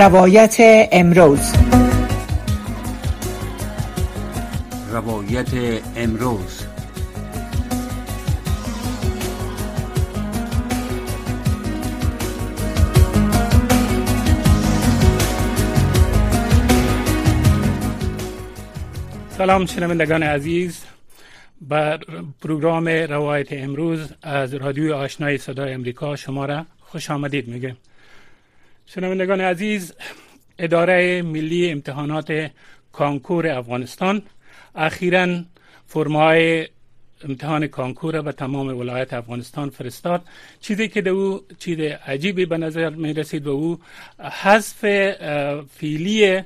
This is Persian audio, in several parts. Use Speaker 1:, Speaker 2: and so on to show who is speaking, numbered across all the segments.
Speaker 1: روایت امروز.
Speaker 2: روایت امروز.
Speaker 3: سلام شنوندگان عزیز. بر پروگرام روایت امروز از رادیوی آشنای صدای امریکا شما را خوش آمدید میگه شنوندگان عزیز اداره ملی امتحانات کانکور افغانستان اخیرا فرمای امتحان کانکور به تمام ولایت افغانستان فرستاد. چیزی که در او چیز عجیبی به نظر می رسید و او حذف فیلی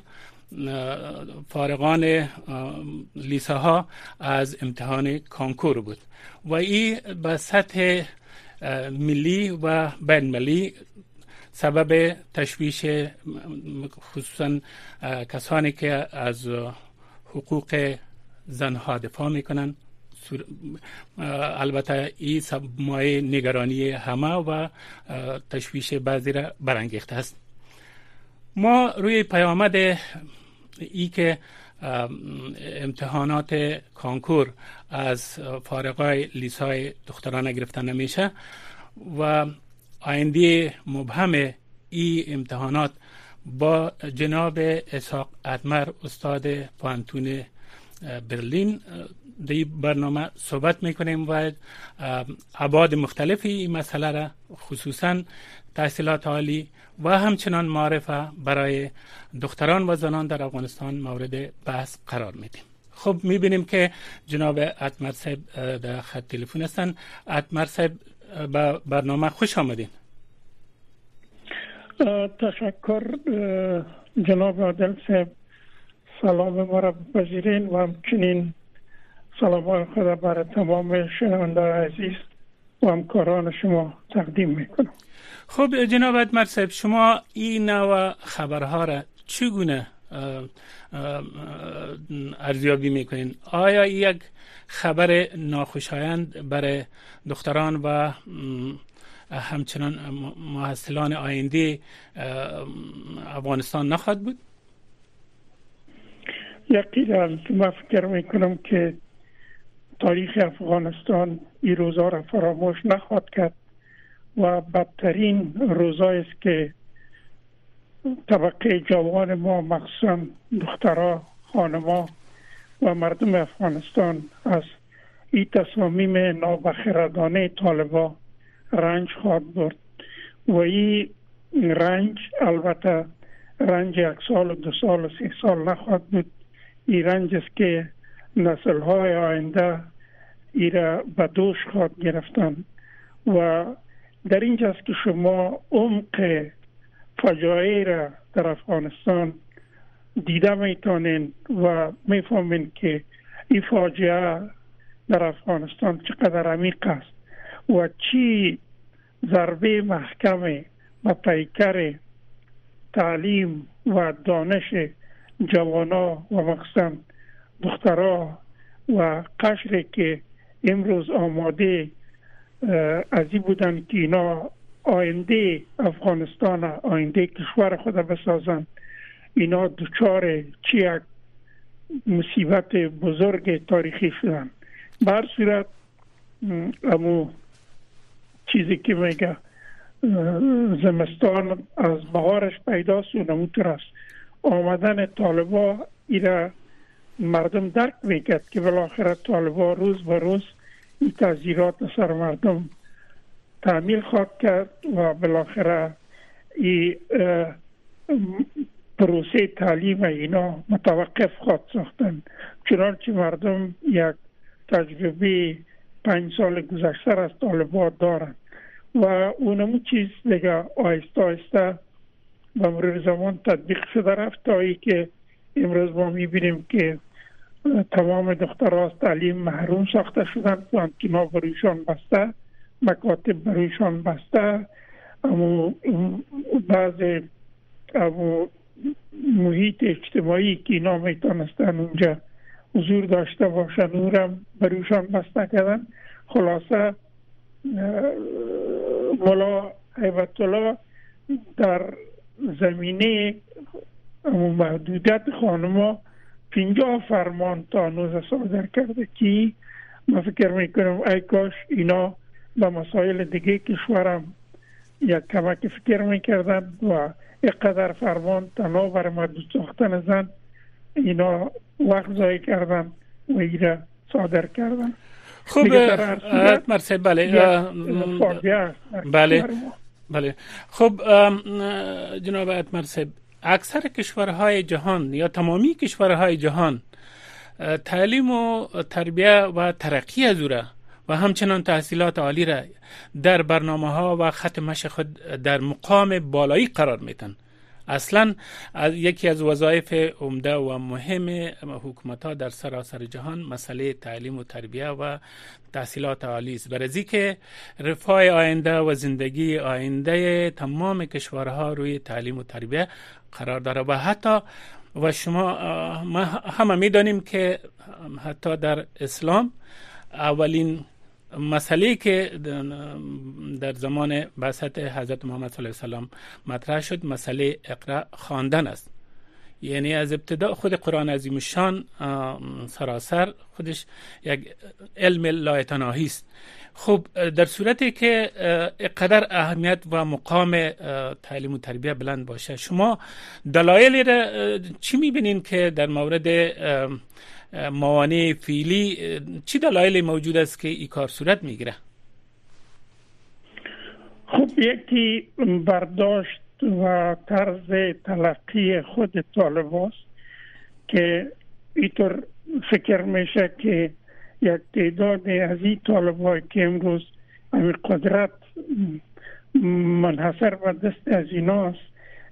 Speaker 3: فارغان لیسه ها از امتحان کانکور بود. و این به سطح ملی و بین ملی سبب تشویش خصوصا کسانی که از حقوق زنها دفاع می‌کنن. البته این مایه نگرانی همه و تشویش بعضی را برانگیخته است. ما روی پیامد ای که امتحانات کانکور از فارغای لیسای دخترانه گرفته نمیشه و آینده مبهم ای امتحانات با جناب اساق ادمر استاد پانتون برلین در برنامه صحبت می‌کنیم و عباد مختلفی این مسئله را خصوصا تحصیلات عالی و همچنان معرفه برای دختران و زنان در افغانستان مورد بحث قرار میدیم. خب می‌بینیم که جناب اتمر صاحب در خط تلفن هستن. اتمر صاحب به برنامه خوش آمدین.
Speaker 4: تشکر جناب عادل صاحب. سلام ما را بپذیرین و همچنین سلام خود برای تمام شنونده عزیز و همکاران شما تقدیم می‌کنم.
Speaker 3: خب جناب ادمر صاحب شما این نوع خبرها را چگونه ارزیابی می‌کنین آیا یک خبر ناخوشایند برای دختران و همچنان محصلان آینده افغانستان نخواهد بود؟
Speaker 4: یقینا من فکر می‌کنم که تاریخ افغانستان این روزا را فراموش نخواهد کرد و بدترین روزایی است که طبقه جوان ما مخصوصا دخترها خانما و مردم افغانستان از این تصامیم نابخردانه طالبا رنج خواهد برد و این رنج البته رنج یک سال و دو سال و سه سال نخواهد بود. این رنج است که نسل های آینده ای را به دوش خواهد گرفتن و در اینجاست که شما عمق فجایع را در افغانستان دیده می‌تونین و می‌فهمین که این فاجعه در افغانستان چقدر عمیق است و چی ضربه محکم و پیکر تعلیم و دانش جوانا و مخصوصا دخترها و قشر که امروز آماده از این بودن که اینا آینده افغانستان آینده کشور خود بسازن اینا دچار چی یک مصیبت بزرگ تاریخی شدن بر صورت امو چیزی که میگه زمستان از بهارش پیدا و نموتر است. آمدن طالبا ایره مردم درک می‌کرد که بالاخره طالبا روز به روز این تذیرات سر مردم تعمیل خواهد کرد و بالاخره این پروسه تعلیم اینا متوقف خواهد ساختن. چنانچه مردم یک تجربه پنج سال گذشته از طالبات دارند. و اونمو چیز دیگه آیسته آیسته به مرور زمان تطبیق شده رفت تا ای که امروز ما می‌بینیم که تمام دخترها از تعلیم محروم ساخته شدن پانتینا برویشان بسته. مکاتب برویشان بسته. اما بعض امو محیط اجتماعی که اینا می‌تونستن اونجا حضور داشته باشن اونم برویشان بسته کردن. خلاصه مولا حیبت در زمینه محدودیت خانما پینجا فرمان تا نوز صادر کرده که ما فکر می‌کنم ای کاش اینا به مسائل دیگه کشورم یک کمک فکر می‌کردن و اقدر فرمان تنها بر محدود ساختن زن اینا وقت زایی کردن و ایره صادر کردن.
Speaker 3: خوب مرسی بله بله بله. خب جناب مرسب اکثر کشورهای جهان یا تمامی کشورهای جهان تعلیم و تربیه و ترقی از و همچنان تحصیلات عالی را در برنامه ها و خط مش خود در مقام بالایی قرار میتن اصلا یکی از وظایف عمده و مهم حکومت ها در سراسر جهان مسئله تعلیم و تربیه و تحصیلات عالی است. برای که رفاه آینده و زندگی آینده تمام کشورها روی تعلیم و تربیه قرار داره و حتی و شما ما همه می‌دانیم که حتی در اسلام اولین مسئله که در زمان بعثت حضرت محمد صلی الله علیه وسلم مطرح شد مسئله اقرا خواندن است. یعنی از ابتدا خود قرآن عظیم شان سراسر خودش یک علم لایتناهی است. خب در صورتی که قدر اهمیت و مقام تعلیم و تربیه بلند باشه شما دلایلی را چی می‌بینین که در مورد موانع فیلی چی دلایلی موجود است که این کار صورت می‌گیره؟
Speaker 4: خب یکی برداشت و طرز تلقی خود طالب است که اینطور فکر میشه که یک تعداد از این طالب که امروز همین قدرت منحصر به دست از ایناست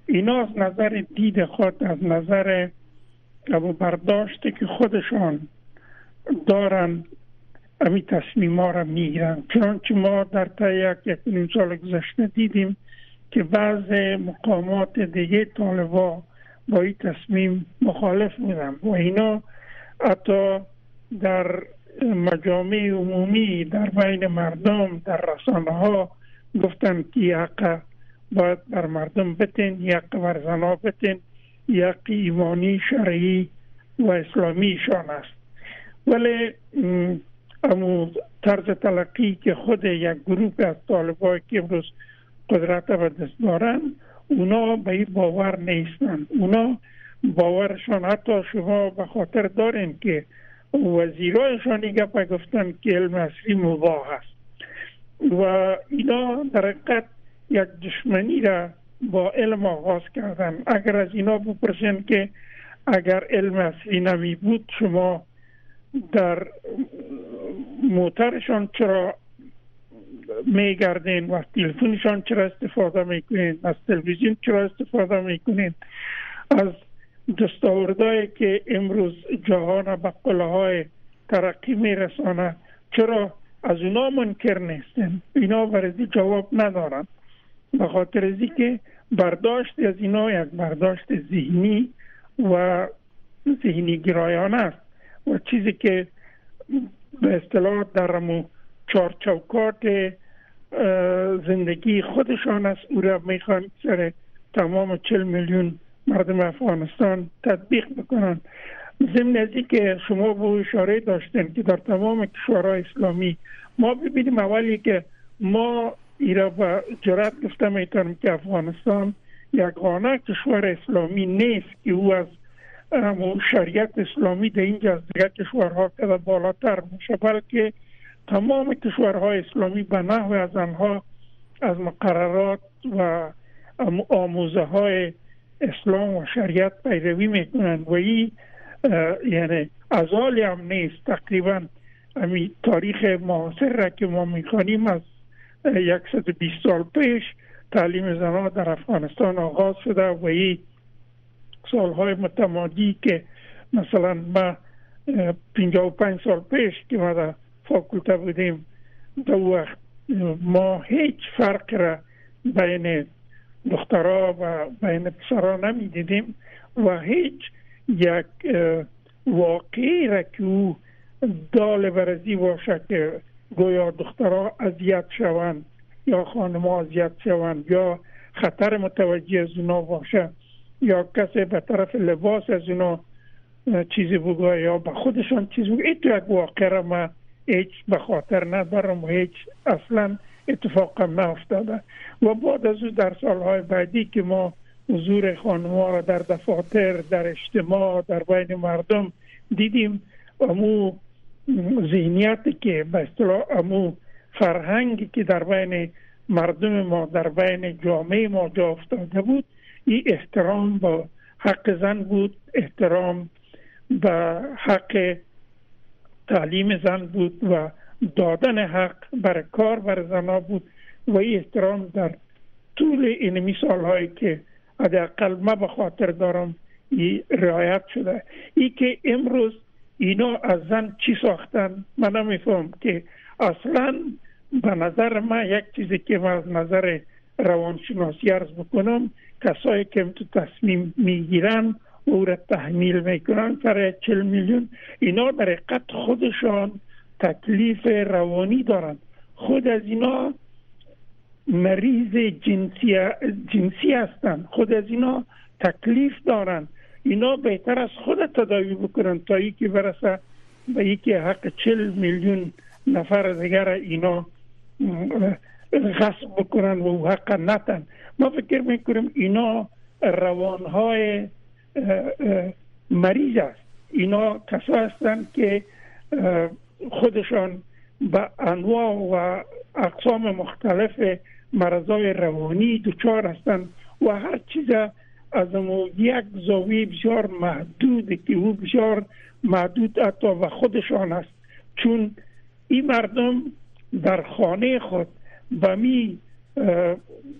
Speaker 4: اینا از نظر دید خود از نظر و برداشته که خودشان دارن امی تصمیم ها را می‌گیرن. چنانچه ما در تا یک یک سال گذشته دیدیم که بعض مقامات دیگه طالبا با این تصمیم مخالف بودن. و اینا حتی در مجامع عمومی در بین مردم در رسانه ها گفتن که حق باید بر مردم بتین یک بر زنا بتین یک ایمانی شرعی و اسلامیشان است. ولی امو طرز تلقی که خود یک گروه از طالبای که امروز قدرت به دست دارن اونا به این باور نیستن اونا باورشان حتی شما به خاطر دارین که وزیرایشان گپ گفتن که علم اصلی مباه است. و اینا در حقیقت یک دشمنی را با علم آغاز کردن اگر از اینا بپرسین که اگر علم اصلی نمی بود شما در موترشان چرا میگردین و تلفنشان چرا استفاده می‌کنین؟ از تلویزیون چرا استفاده می‌کنین؟ از دستاوردهایی که امروز جهان به قله های ترقی میرسانه چرا از اونا منکر نیستن اینا برای جواب ندارن. به خاطر که برداشت از اینا یک برداشت ذهنی و ذهنی گرایانه است. و چیزی که به اصطلاح در مو چارچوکات زندگی خودشان است. او را می‌خوان سر تمام چل میلیون مردم افغانستان تطبیق بکنن ضمن از که شما به اشاره داشتین که در تمام کشورهای اسلامی ما ببینیم اولی که ما ایرا با جرات گفته می‌تونم که افغانستان یگانه کشور اسلامی نیست که او از شریعت اسلامی در اینجا از دیگر کشورها که بالاتر میشه بلکه تمام کشورهای اسلامی به نحو از آنها از مقررات و آموزه های اسلام و شریعت پیروی می‌کنن و این یعنی ازالی هم نیست. تقریبا امی تاریخ معاصر را که ما می‌خوانیم از 120 سال پیش تعلیم زنان در افغانستان آغاز شده و این سالهای متمادی که مثلا ما 55 سال پیش که ما در فاکولته بودیم در وقت ما هیچ فرق را بین دخترها و بین پسرها نمی دیدیم و هیچ یک واقعی را که او دال برزی باشه که گویا دخترها اذیت شوند یا خانم اذیت شوند یا خطر متوجه از اونا باشه یا کسی به طرف لباس از اونا چیزی بگوه یا به خودشان چیزی بگوه این تو یک واقع را ما هیچ به خاطر ندارم و هیچ اصلا اتفاق افتاده و بعد از او در سالهای بعدی که ما حضور خانوار را در دفاتر در اجتماع در بین مردم دیدیم امو ذهنیتی که به اصطلاح امو فرهنگی که در بین مردم ما در بین جامعه ما جا افتاده بود این احترام با حق زن بود احترام به حق تعلیم زن بود و دادن حق بر کار بر زنها بود و این احترام در طول این سالهایی که حداقل ما به خاطر دارم ای رعایت شده. ای که امروز اینا از زن چی ساختن؟ من نمیفهم که اصلا به نظر من یک چیزی که من از نظر روانشناسی ارز بکنم کسایی که تو تصمیم می‌گیرن او را تحمیل می‌کنن برای چل میلیون اینا در حقیقت خودشان تکلیف روانی دارند خود از اینا مریض جنسی, جنسی خود از اینا تکلیف دارند اینا بهتر از خود تداوی بکنن. تا یکی برسه به یکی حق چل میلیون نفر دیگر اینا غصب بکنن و حق نتن. ما فکر می‌کنیم اینا روانهای مریض است. اینا کسا هستند که خودشان به انواع و اقسام مختلف مرضای روانی دچار هستند و هر چیز از یک زاویه بسیار محدود که او بسیار محدود حتی و خودشان است. چون این مردم در خانه خود به می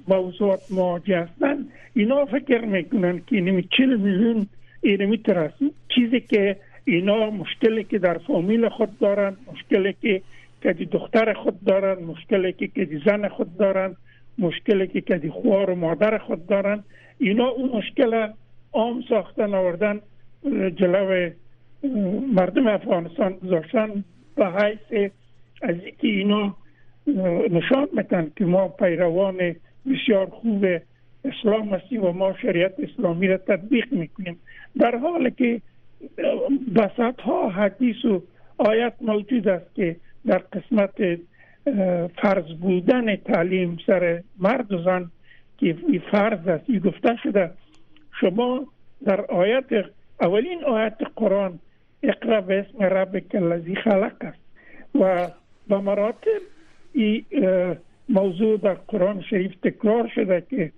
Speaker 4: موضوعات مواجه هستند. اینا فکر می‌کنن که اینمی چل میلیون اینمی ترست چیزی که اینا مشکلی که در فامیل خود دارند مشکلی که کدی دختر خود دارند مشکلی که کدی زن خود دارند مشکلی که کدی خوار و مادر خود دارند. اینا اون مشکل عام ساختن آوردن جلو مردم افغانستان گذاشتن به حیث از اینکه اینا نشان میتن که ما پیروان بسیار خوب اسلام هستیم و ما شریعت اسلامی را تطبیق می‌کنیم. در حالی که بسط ها حدیث و آیت موجود است که در قسمت فرض بودن تعلیم سر مرد و زن که فرض است. این گفته شده. شما در آیت اولین آیت قرآن اقرا به اسم ربک الذی خلق است. و به مراتب این موضوع در قرآن شریف تکرار شده که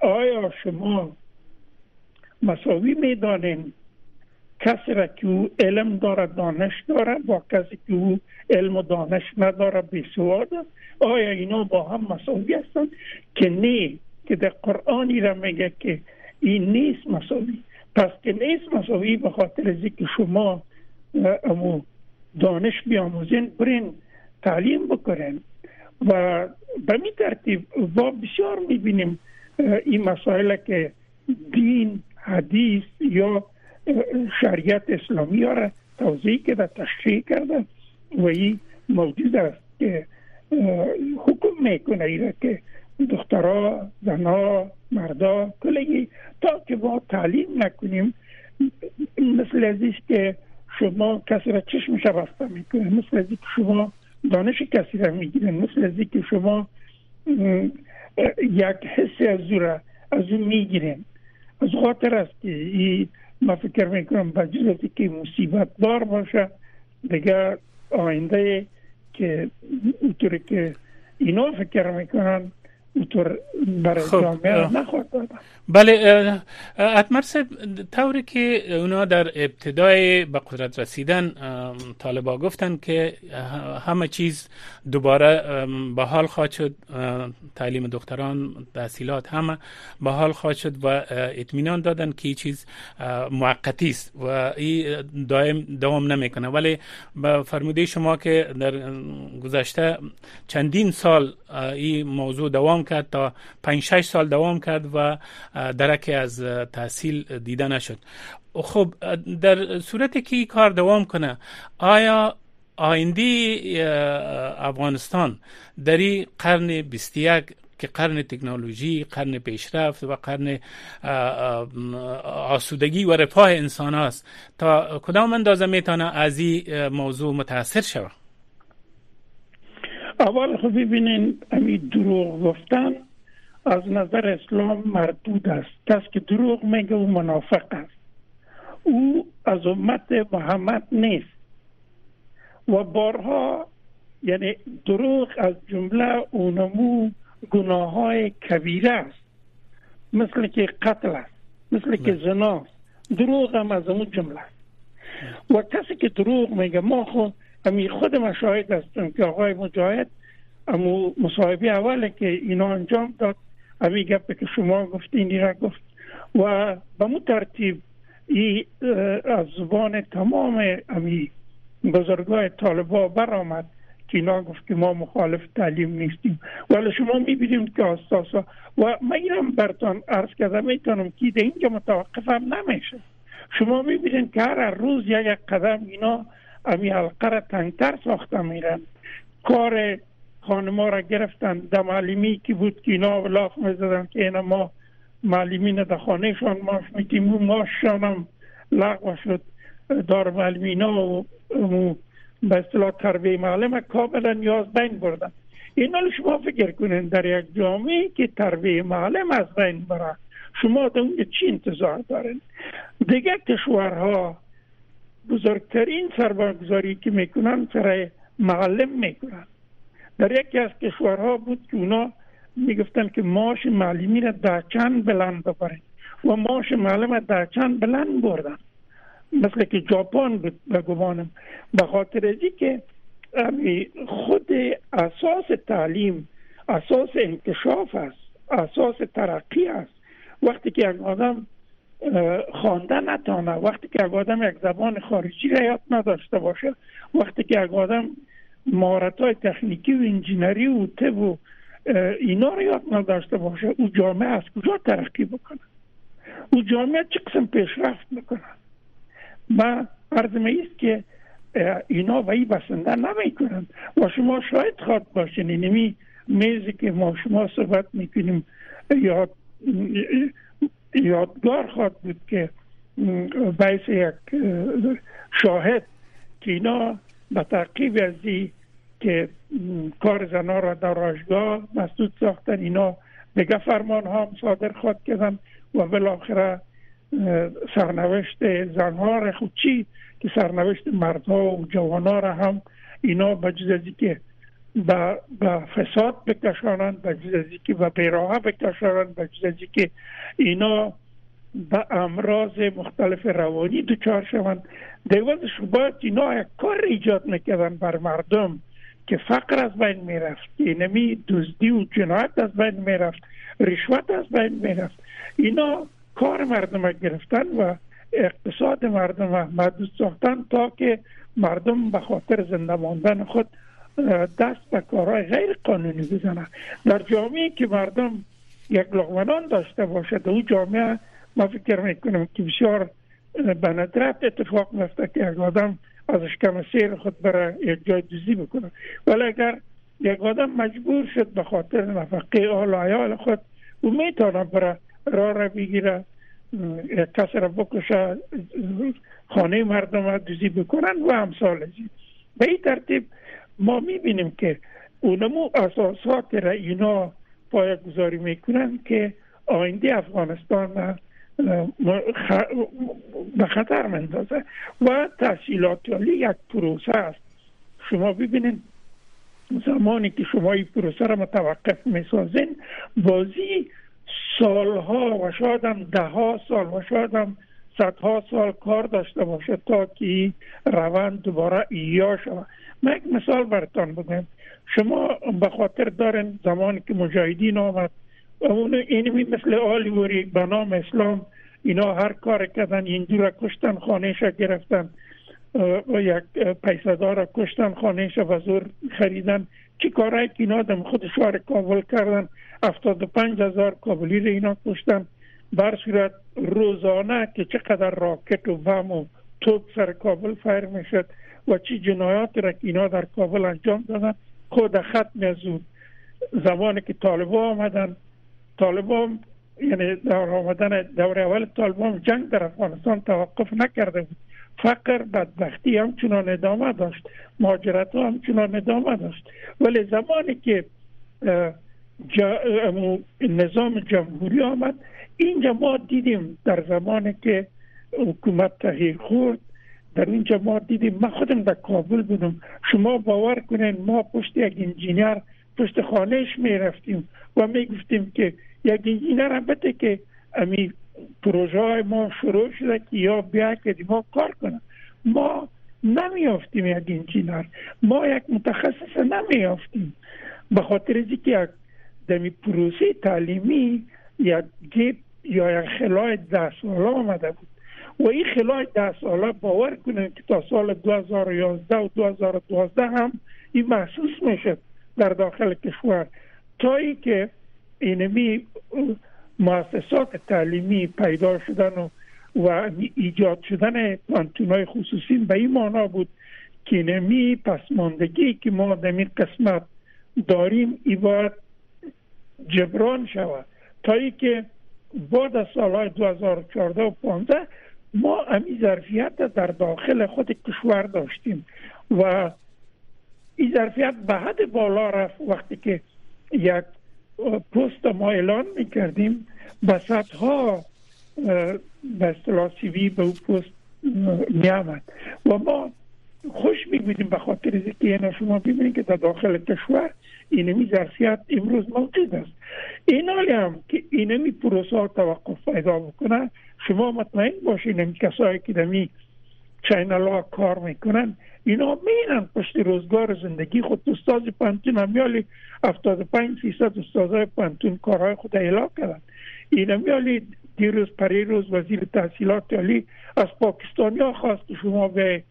Speaker 4: آیا شما مساوی می‌دانین کسی را که او علم داره دانش داره با کسی که او علم و دانش نداره بیسواد است؟ آیا اینا با هم مساوی هستند؟ که نه. که در قرآنی را میگه که این نیست مساوی. پس که نیست مساوی به خاطر که شما امو دانش بیاموزین برین تعلیم بکنین و به می ترتیب با بسیار می‌بینیم این مسائل که دین حدیث یا شریعت اسلامی ها را توضیح کرده تشریح کرده و این موجود است که حکم می‌کنه ایره که دخترها زنها مردا کلگی تا که با تعلیم نکنیم مثل ازیش که شما کسی را چشمش بسته می‌کنه مثل ازی که شما دانش کسی را می‌گیرن مثل ازی که شما یک حسی از او را از او می‌گیرن از خاطر است که این ما فکر می‌کنم با که مصیبت دار باشه. دیگه آینده که اونطوری که اینا فکر می‌کنن اونطور برای خب. جامعه نخواهد دادن
Speaker 3: بله اتمر طوری که اونا در ابتدای به قدرت رسیدن طالبا گفتن که همه چیز دوباره به حال خواهد شد تعلیم دختران تحصیلات همه به حال خواهد شد و اطمینان دادن که چیز موقتی است و این دائم دوام نمی‌کنه ولی به فرموده شما که در گذشته چندین سال این موضوع دوام کرد تا 5 6 سال دوام کرد و درک از تحصیل دیده نشد. خب در صورتی که کار دوام کنه آیا آینده افغانستان در این قرن 21 که قرن تکنولوژی قرن پیشرفت و قرن آسودگی و رفاه انسان است تا کدام اندازه می‌تونه از این موضوع متاثر شود؟
Speaker 4: اول خب ببینین امی دروغ گفتن از نظر اسلام مردود است. کس که دروغ میگه او منافق است. او از امت محمد نیست. و بارها یعنی دروغ از جمله اونمو گناه های کبیره است. مثل که قتل است مثل که زنا دروغ هم از اون جمله است. و کسی که دروغ میگه ما خود امی خود مشاهد هستم که آقای مجاهد امو مصاحبه اوله که اینا انجام داد. امی گپ که شما گفتین را گفت. و به مو ترتیب ای از زبان تمام امی بزرگای طالبا برآمد که اینا گفت که ما مخالف تعلیم نیستیم. ولی شما می‌بینیم که استاسا و من برتان عرض کردم می‌تونم که ده اینجا متوقفم نمیشه. شما می‌بینید که هر روز یک قدم اینا امی حلقه را تنگتر ساخته میرن کار خانما را گرفتن در معلمی که بود که اینا لاف می‌زدن که اینا ما معلمین در خانهشان ماش میتیم و ماششان هم لغو شد دار معلمینا و به اصطلاح تربیه معلم کاملا نیاز بین بردن این شما فکر کنین در یک جامعه که تربیه معلم از بین بره شما در اونجا چی انتظار دارین؟ دیگه کشورها بزرگترین سرمایه‌گذاری که می‌کنن سر معلم می‌کنن. در یکی از کشورها بود که اونا می‌گفتن که ماش معلمی در چند بلند ببرین و ماش معلم در چند بلند بردن. مثل که ژاپن بود بگوانم به خاطر ازی که خود اساس تعلیم اساس انکشاف است اساس ترقی است. وقتی که یک آدم خوانده نتانه وقتی که آدم یک زبان خارجی را یاد نداشته باشه وقتی که آدم مهارت های تکنیکی و انجینری و طب و اینا رو یاد نداشته باشه او جامعه از کجا ترقی بکنه؟ او جامعه چه قسم پیشرفت می‌کنه ما عرض است که اینا و ای بسنده نمی کنند و شما شاید خواد باشین. اینمی میزی که ما شما صحبت می‌کنیم یاد یادگار خواد بود که باعث یک شاهد که اینا به تعقیب از که کار زنها را در راشگاه مسدود ساختن اینا دیگه فرمان ها هم صادر خواد کردن و بالاخره سرنوشت زنها را خود چی که سرنوشت مردها و جوانها را هم اینا به جز که به فساد بکشانند به جز که به بیراه بکشانند به جز که اینا به امراض مختلف روانی دچار شوند. دیوازش باید اینا یک کار ایجاد می‌کردن بر مردم که فقر از بین می‌رفت اینمی دزدی و جنایت از بین می‌رفت رشوت از بین می‌رفت. اینا کار مردم گرفتن و اقتصاد مردم محدود ساختن تا که مردم به خاطر زنده ماندن خود دست به کارهای غیر قانونی بزنن در جامعه که مردم یک لغمنان داشته باشد او جامعه ما فکر می‌کنم که بسیار به ندرت اتفاق میفته که یک آدم از اشکم سیر خود برای یک جای دوزی بکنه. ولی اگر یک آدم مجبور شد به خاطر نفقه آل عیال خود او می‌تونه برای راه را بگیره کس را بکشه خانه مردم را دوزی بکنن و ازی. به این ترتیب ما می‌بینیم که اونمو اساسات را اینا پای گذاری می‌کنن که آینده افغانستان به خطر مندازه و تحصیلات عالی یک پروسه است. شما ببینید زمانی که شما این پروسه را متوقف می‌سازین بازی سالها و شاید هم ده ها سال و شاید هم صدها سال کار داشته باشه تا که روند دوباره ایا شود. من یک مثال براتان بگم شما به خاطر دارین زمانی که مجاهدین آمد اون اینمی مثل آلی به نام اسلام اینا هر کار کردن این را کشتن خانهش گرفتن و یک پیسدار کشتن خانهش و زور خریدن. چی کارهایی که اینا دم خود کابل کردن؟ افتاد پنج هزار کابلی رو اینا کشتن. بر صورت روزانه که چقدر راکت و بم و توپ سر کابل فایر می‌شد. و چی جنایات را که اینا در کابل انجام دادن خود ختم از زمانی که طالبا آمدن. طالبا یعنی در آمدن دور اول طالبان جنگ در افغانستان توقف نکرده بود. فقر بدبختی همچنان ادامه داشت. مهاجرت ها همچنان ادامه داشت. ولی زمانی که نظام جمهوری آمد اینجا ما دیدیم در زمانی که حکومت تغییر خورد در اینجا ما دیدیم ما خودم در کابل بودم. شما باور کنین ما پشت یک انجینیر پشت خانهش می رفتیم و می گفتیم که یک انجینیر البته که امی پروژه های ما شروع شده که یا بیا که ما کار کنه ما نمیافتیم یک انجینیر ما یک متخصص نمیافتیم به خاطر اینکه یک دمی پروسه تعلیمی یک گیپ یا یک خلای ده ساله آمده بود. و این خلای ده ساله باور کنید که تا سال 2011 و 2012 هم این محسوس می‌شد در داخل کشور. تا ای که اینمی مؤسسات تعلیمی پیدا شدن و, و ایجاد شدن پانتون خصوصی به این معنا بود که اینمی پسماندگی که ما در این قسمت داریم ای باید جبران شود. تا ای که بعد از سالهای 2014 و 15 ما امی ظرفیت در داخل خود کشور داشتیم و این ظرفیت به حد بالا رفت وقتی که یک پست ما اعلان می‌کردیم به ها به اصطلاح سیوی به اون پست میامد و ما خوش میبودیم به خاطر اینکه اینا شما ببینید که در داخل کشور اینمی ظرفیت امروز موجود است. این حالی هم که اینمی پروسه توقف پیدا بکنه شما مطمئن باشین کسایی که دمی چینل ها کار می‌کنن اینا میرن پشت روزگار زندگی خود. استاد پوهنتون همی حالی 75 فیصد استادای پوهنتون کارهای خود ایلا کردن. این همی حالی دیروز پریروز وزیر تحصیلات عالی از پاکستانی ها خواست شما به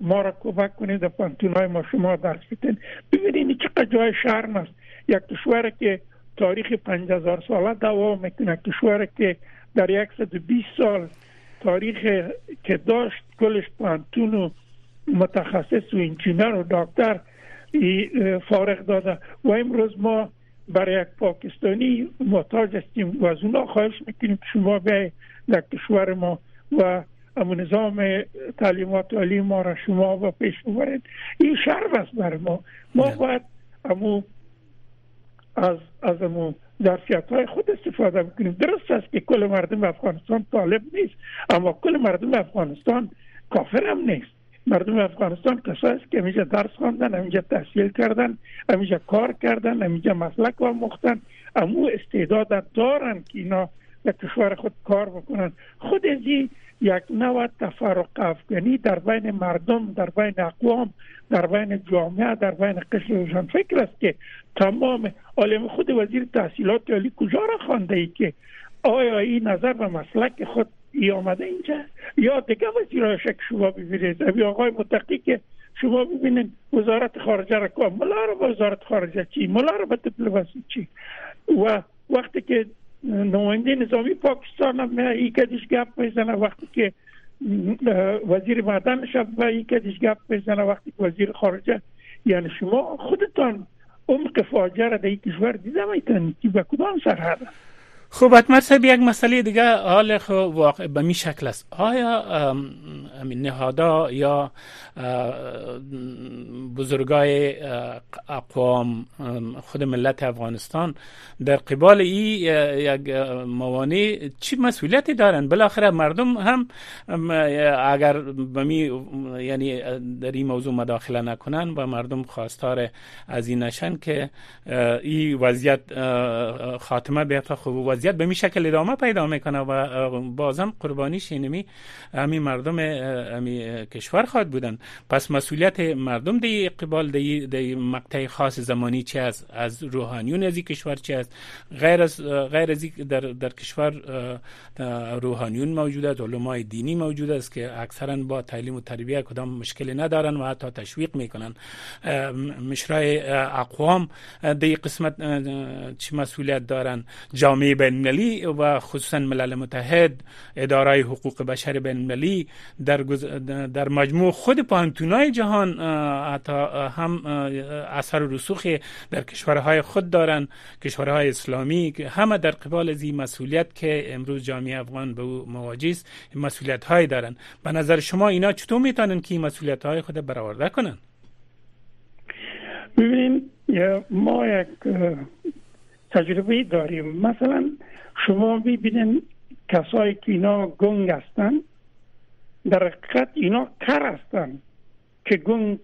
Speaker 4: ما را کمک کنید در پوهنتون های ما شما درس بتین ببینید چقدر جای شرم است. یک کشور که تاریخ پنج هزار ساله دوام می‌کنه کشور که در 120 سال تاریخ که داشت کلش پانتون و متخصص و انجینر و دکتر فارغ داده. و امروز ما برای یک پاکستانی محتاج هستیم و از اونا خواهش می‌کنیم شما به در کشور ما و نظام تعلیمات عالی ما را شما با پیش ببرید این شرف است بر ما. ما باید امو از از امو ظرفیت های خود استفاده بکنیم. درست است که کل مردم افغانستان طالب نیست اما کل مردم افغانستان کافر هم نیست. مردم افغانستان کسایی است که همیشه درس خواندن همیشه تحصیل کردن همیشه کار کردن همیشه مسلک و مختن امو استعداد دارن که اینا در کشور خود کار بکنن. خود از یک نوع تفرق افغانی در بین مردم در بین اقوام در بین جامعه در بین قشر روشن فکر است که تمام عالم خود وزیر تحصیلات عالی کجا را خوانده ای که آیا این نظر و مسلک خود ای آمده اینجا؟ یا دیگه وزیر شک شما ببینید؟ ابی آقای متقی که شما ببینید وزارت خارجه را که ملا را وزارت خارجه چی؟ ملا را به چی؟ و وقتی که نماینده نظامی پاکستان هم ای کدیش گپ می‌زنه وقتی که وزیر معدن شب و ای کدیش گپ می‌زنه وقتی که وزیر خارجه یعنی شما خودتان عمق فاجعه را در این کشور دیده می‌تونید که به کدام سرحد؟
Speaker 3: خب اتمر صاحب یک مسئله دیگه حال واقع به می شکل است. آیا نهادا یا بزرگای اقوام خود ملت افغانستان در قبال ای یک موانع چی مسئولیتی دارند؟ بالاخره مردم هم اگر بمی یعنی در این موضوع مداخله نکنن و مردم خواستار از این نشن که این وضعیت خاتمه بیفته. خوب وضعیت به می شکل ادامه پیدا می‌کنه و بازم قربانیش اینمی همین مردم همی کشور خواهد بودن. پس مسئولیت مردم دی قبال دی, دی مقطع خاص زمانی چه از از روحانیون از کشور چه از غیر از غیر از در در کشور روحانیون موجود است علمای دینی موجود است که اکثرا با تعلیم و تربیت کدام مشکلی ندارن و حتی تشویق می‌کنن. مشرای اقوام دی قسمت چه مسئولیت دارن؟ جامعه بین و خصوصا ملل متحد اداره حقوق بشر بین در, در مجموع خود پانتونای جهان حتی هم اثر و رسوخ در کشورهای خود دارند کشورهای اسلامی همه در قبال از مسئولیت که امروز جامعه افغان به او مواجه است مسئولیت های دارند به نظر شما اینا چطور می‌تونن که این مسئولیت های خود برآورده کنن؟
Speaker 4: ببینید ما یک تجربه داریم. مثلا شما ببینید کسایی که اینا گنگ هستن در حقیقت اینا کر هستن که گنگ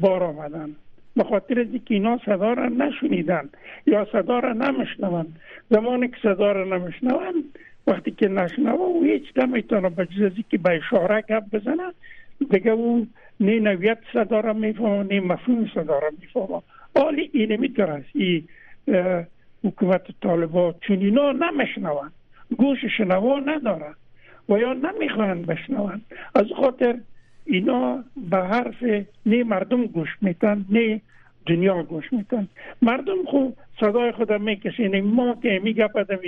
Speaker 4: بار آمدن. به خاطر که اینا صدا را نشنیدن یا صدا را نمشنون زمانی که صدا را وقتی که نشنوه او هیچ نمی‌تونه به جز که به اشاره گپ بزنه دیگه او نه نویت صدا را می‌فهمه نه مفهوم صدا را می‌فهمه. حالی می‌تونه ای حکومت طالبا چون اینا نمیشنون گوش شنوا نداره و یا نمی‌خواهند بشنون از خاطر اینا به حرف نه مردم گوش میتن نه دنیا گوش میتن مردم خوب صدای خود می‌کشین ما که می گپ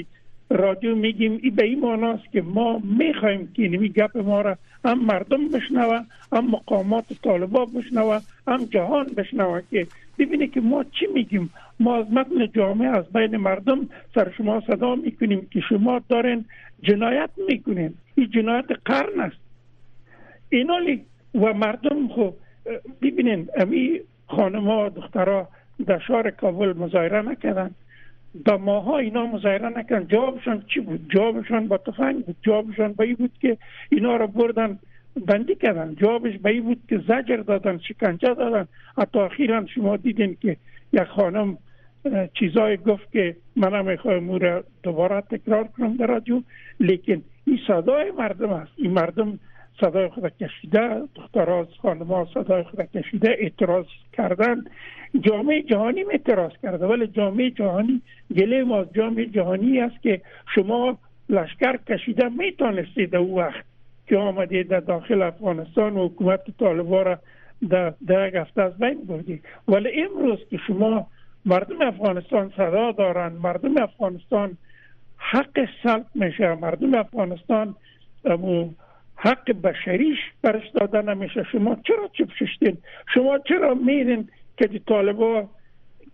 Speaker 4: رادیو میگیم ای به این معناست که ما می‌خوایم که اینمی گپ ما را هم مردم بشنوه هم مقامات طالبا بشنوه هم جهان بشنوه که ببینه که ما چی میگیم؟ ما از متن جامعه از بین مردم سر شما صدا می‌کنیم که شما دارین جنایت می‌کنین. این جنایت قرن است. اینالی و مردم خو ببینین امی خانما دخترها در شهر کابل مظاهره نکردن. با ماها اینا مظاهره نکردن. جوابشان چی بود؟ جوابشان با تفنگ بود. جوابشان به بود که اینا را بردن بندی کردن. جوابش به بود که زجر دادن شکنجه دادن. حتی اخیرا شما دیدین که یک خانم چیزای گفت که من می‌خوایم او را دوباره تکرار کنم در رادیو. لیکن این صدای مردم است. این مردم صدای خود کشیده دخترها خانم صدای خود کشیده اعتراض کردن. جامعه جهانی اعتراض کرده. ولی جامعه جهانی گله ما جامعه جهانی است که شما لشکر کشیده می‌تونستید او وقت که آمده در داخل افغانستان و حکومت طالبان را در در هفته از بین بردی. ولی امروز که شما مردم افغانستان صدا دارند مردم افغانستان حق سلب میشه مردم افغانستان حق بشریش برش داده نمیشه شما چرا چپ ششتین؟ شما چرا میرین که دی طالبا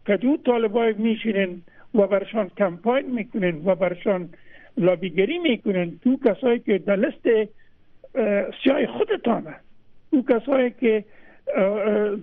Speaker 4: که دو طالبا میشینین و برشان کمپاین می‌کنین و برشان لابیگری می‌کنین؟ تو کسایی که در سیاه خودتانه. او کسایی که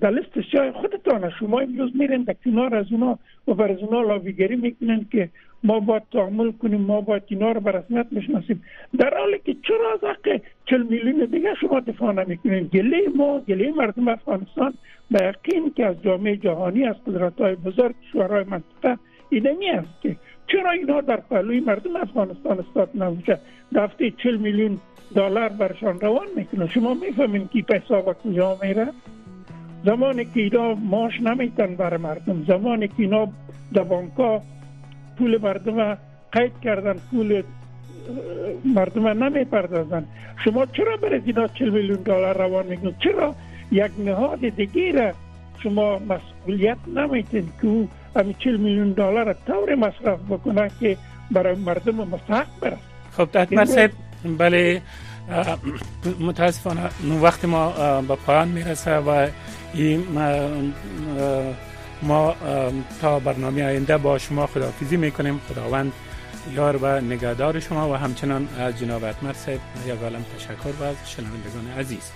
Speaker 4: در لیست سیاه خودتانه. شما امروز میرین در کنار از اونا و بر از اونا لابیگری می‌کنین که ما باید تعامل کنیم ما باید اینا رو رسمیت بشناسیم در حالی که چرا از حق چل میلیون دیگه شما دفاع نمی‌کنین؟ گله ما گله مردم افغانستان به یقین که از جامعه جهانی از قدرت های بزرگ شورای منطقه اینمی است که چرا اینا در پهلوی مردم افغانستان استاد نمیشه دفته چل میلیون دلار برشان روان می‌کنه. شما می‌فهمین که پیسا و کجا میره؟ زمانی که اینا ماش نمیتن برای مردم. زمانی که اینا در بانکا پول مردم قید کردن پول مردم نمی‌پردازن. شما چرا برای اینا چل میلیون دلار روان می‌کنید؟ چرا یک نهاد دیگه را شما مسئولیت نمیتین که او همین چل میلیون دلار طور مصرف بکنه که برای مردم مستحق برست
Speaker 3: خب تحت صاحب بله متاسفانه وقت ما به پایان می‌رسه و این ما تا برنامه آینده با شما خداحافظی می‌کنیم. خداوند یار و نگهدار شما و همچنان از جناب اتمر صاحب یک عالم تشکر و از شنوندگان عزیز.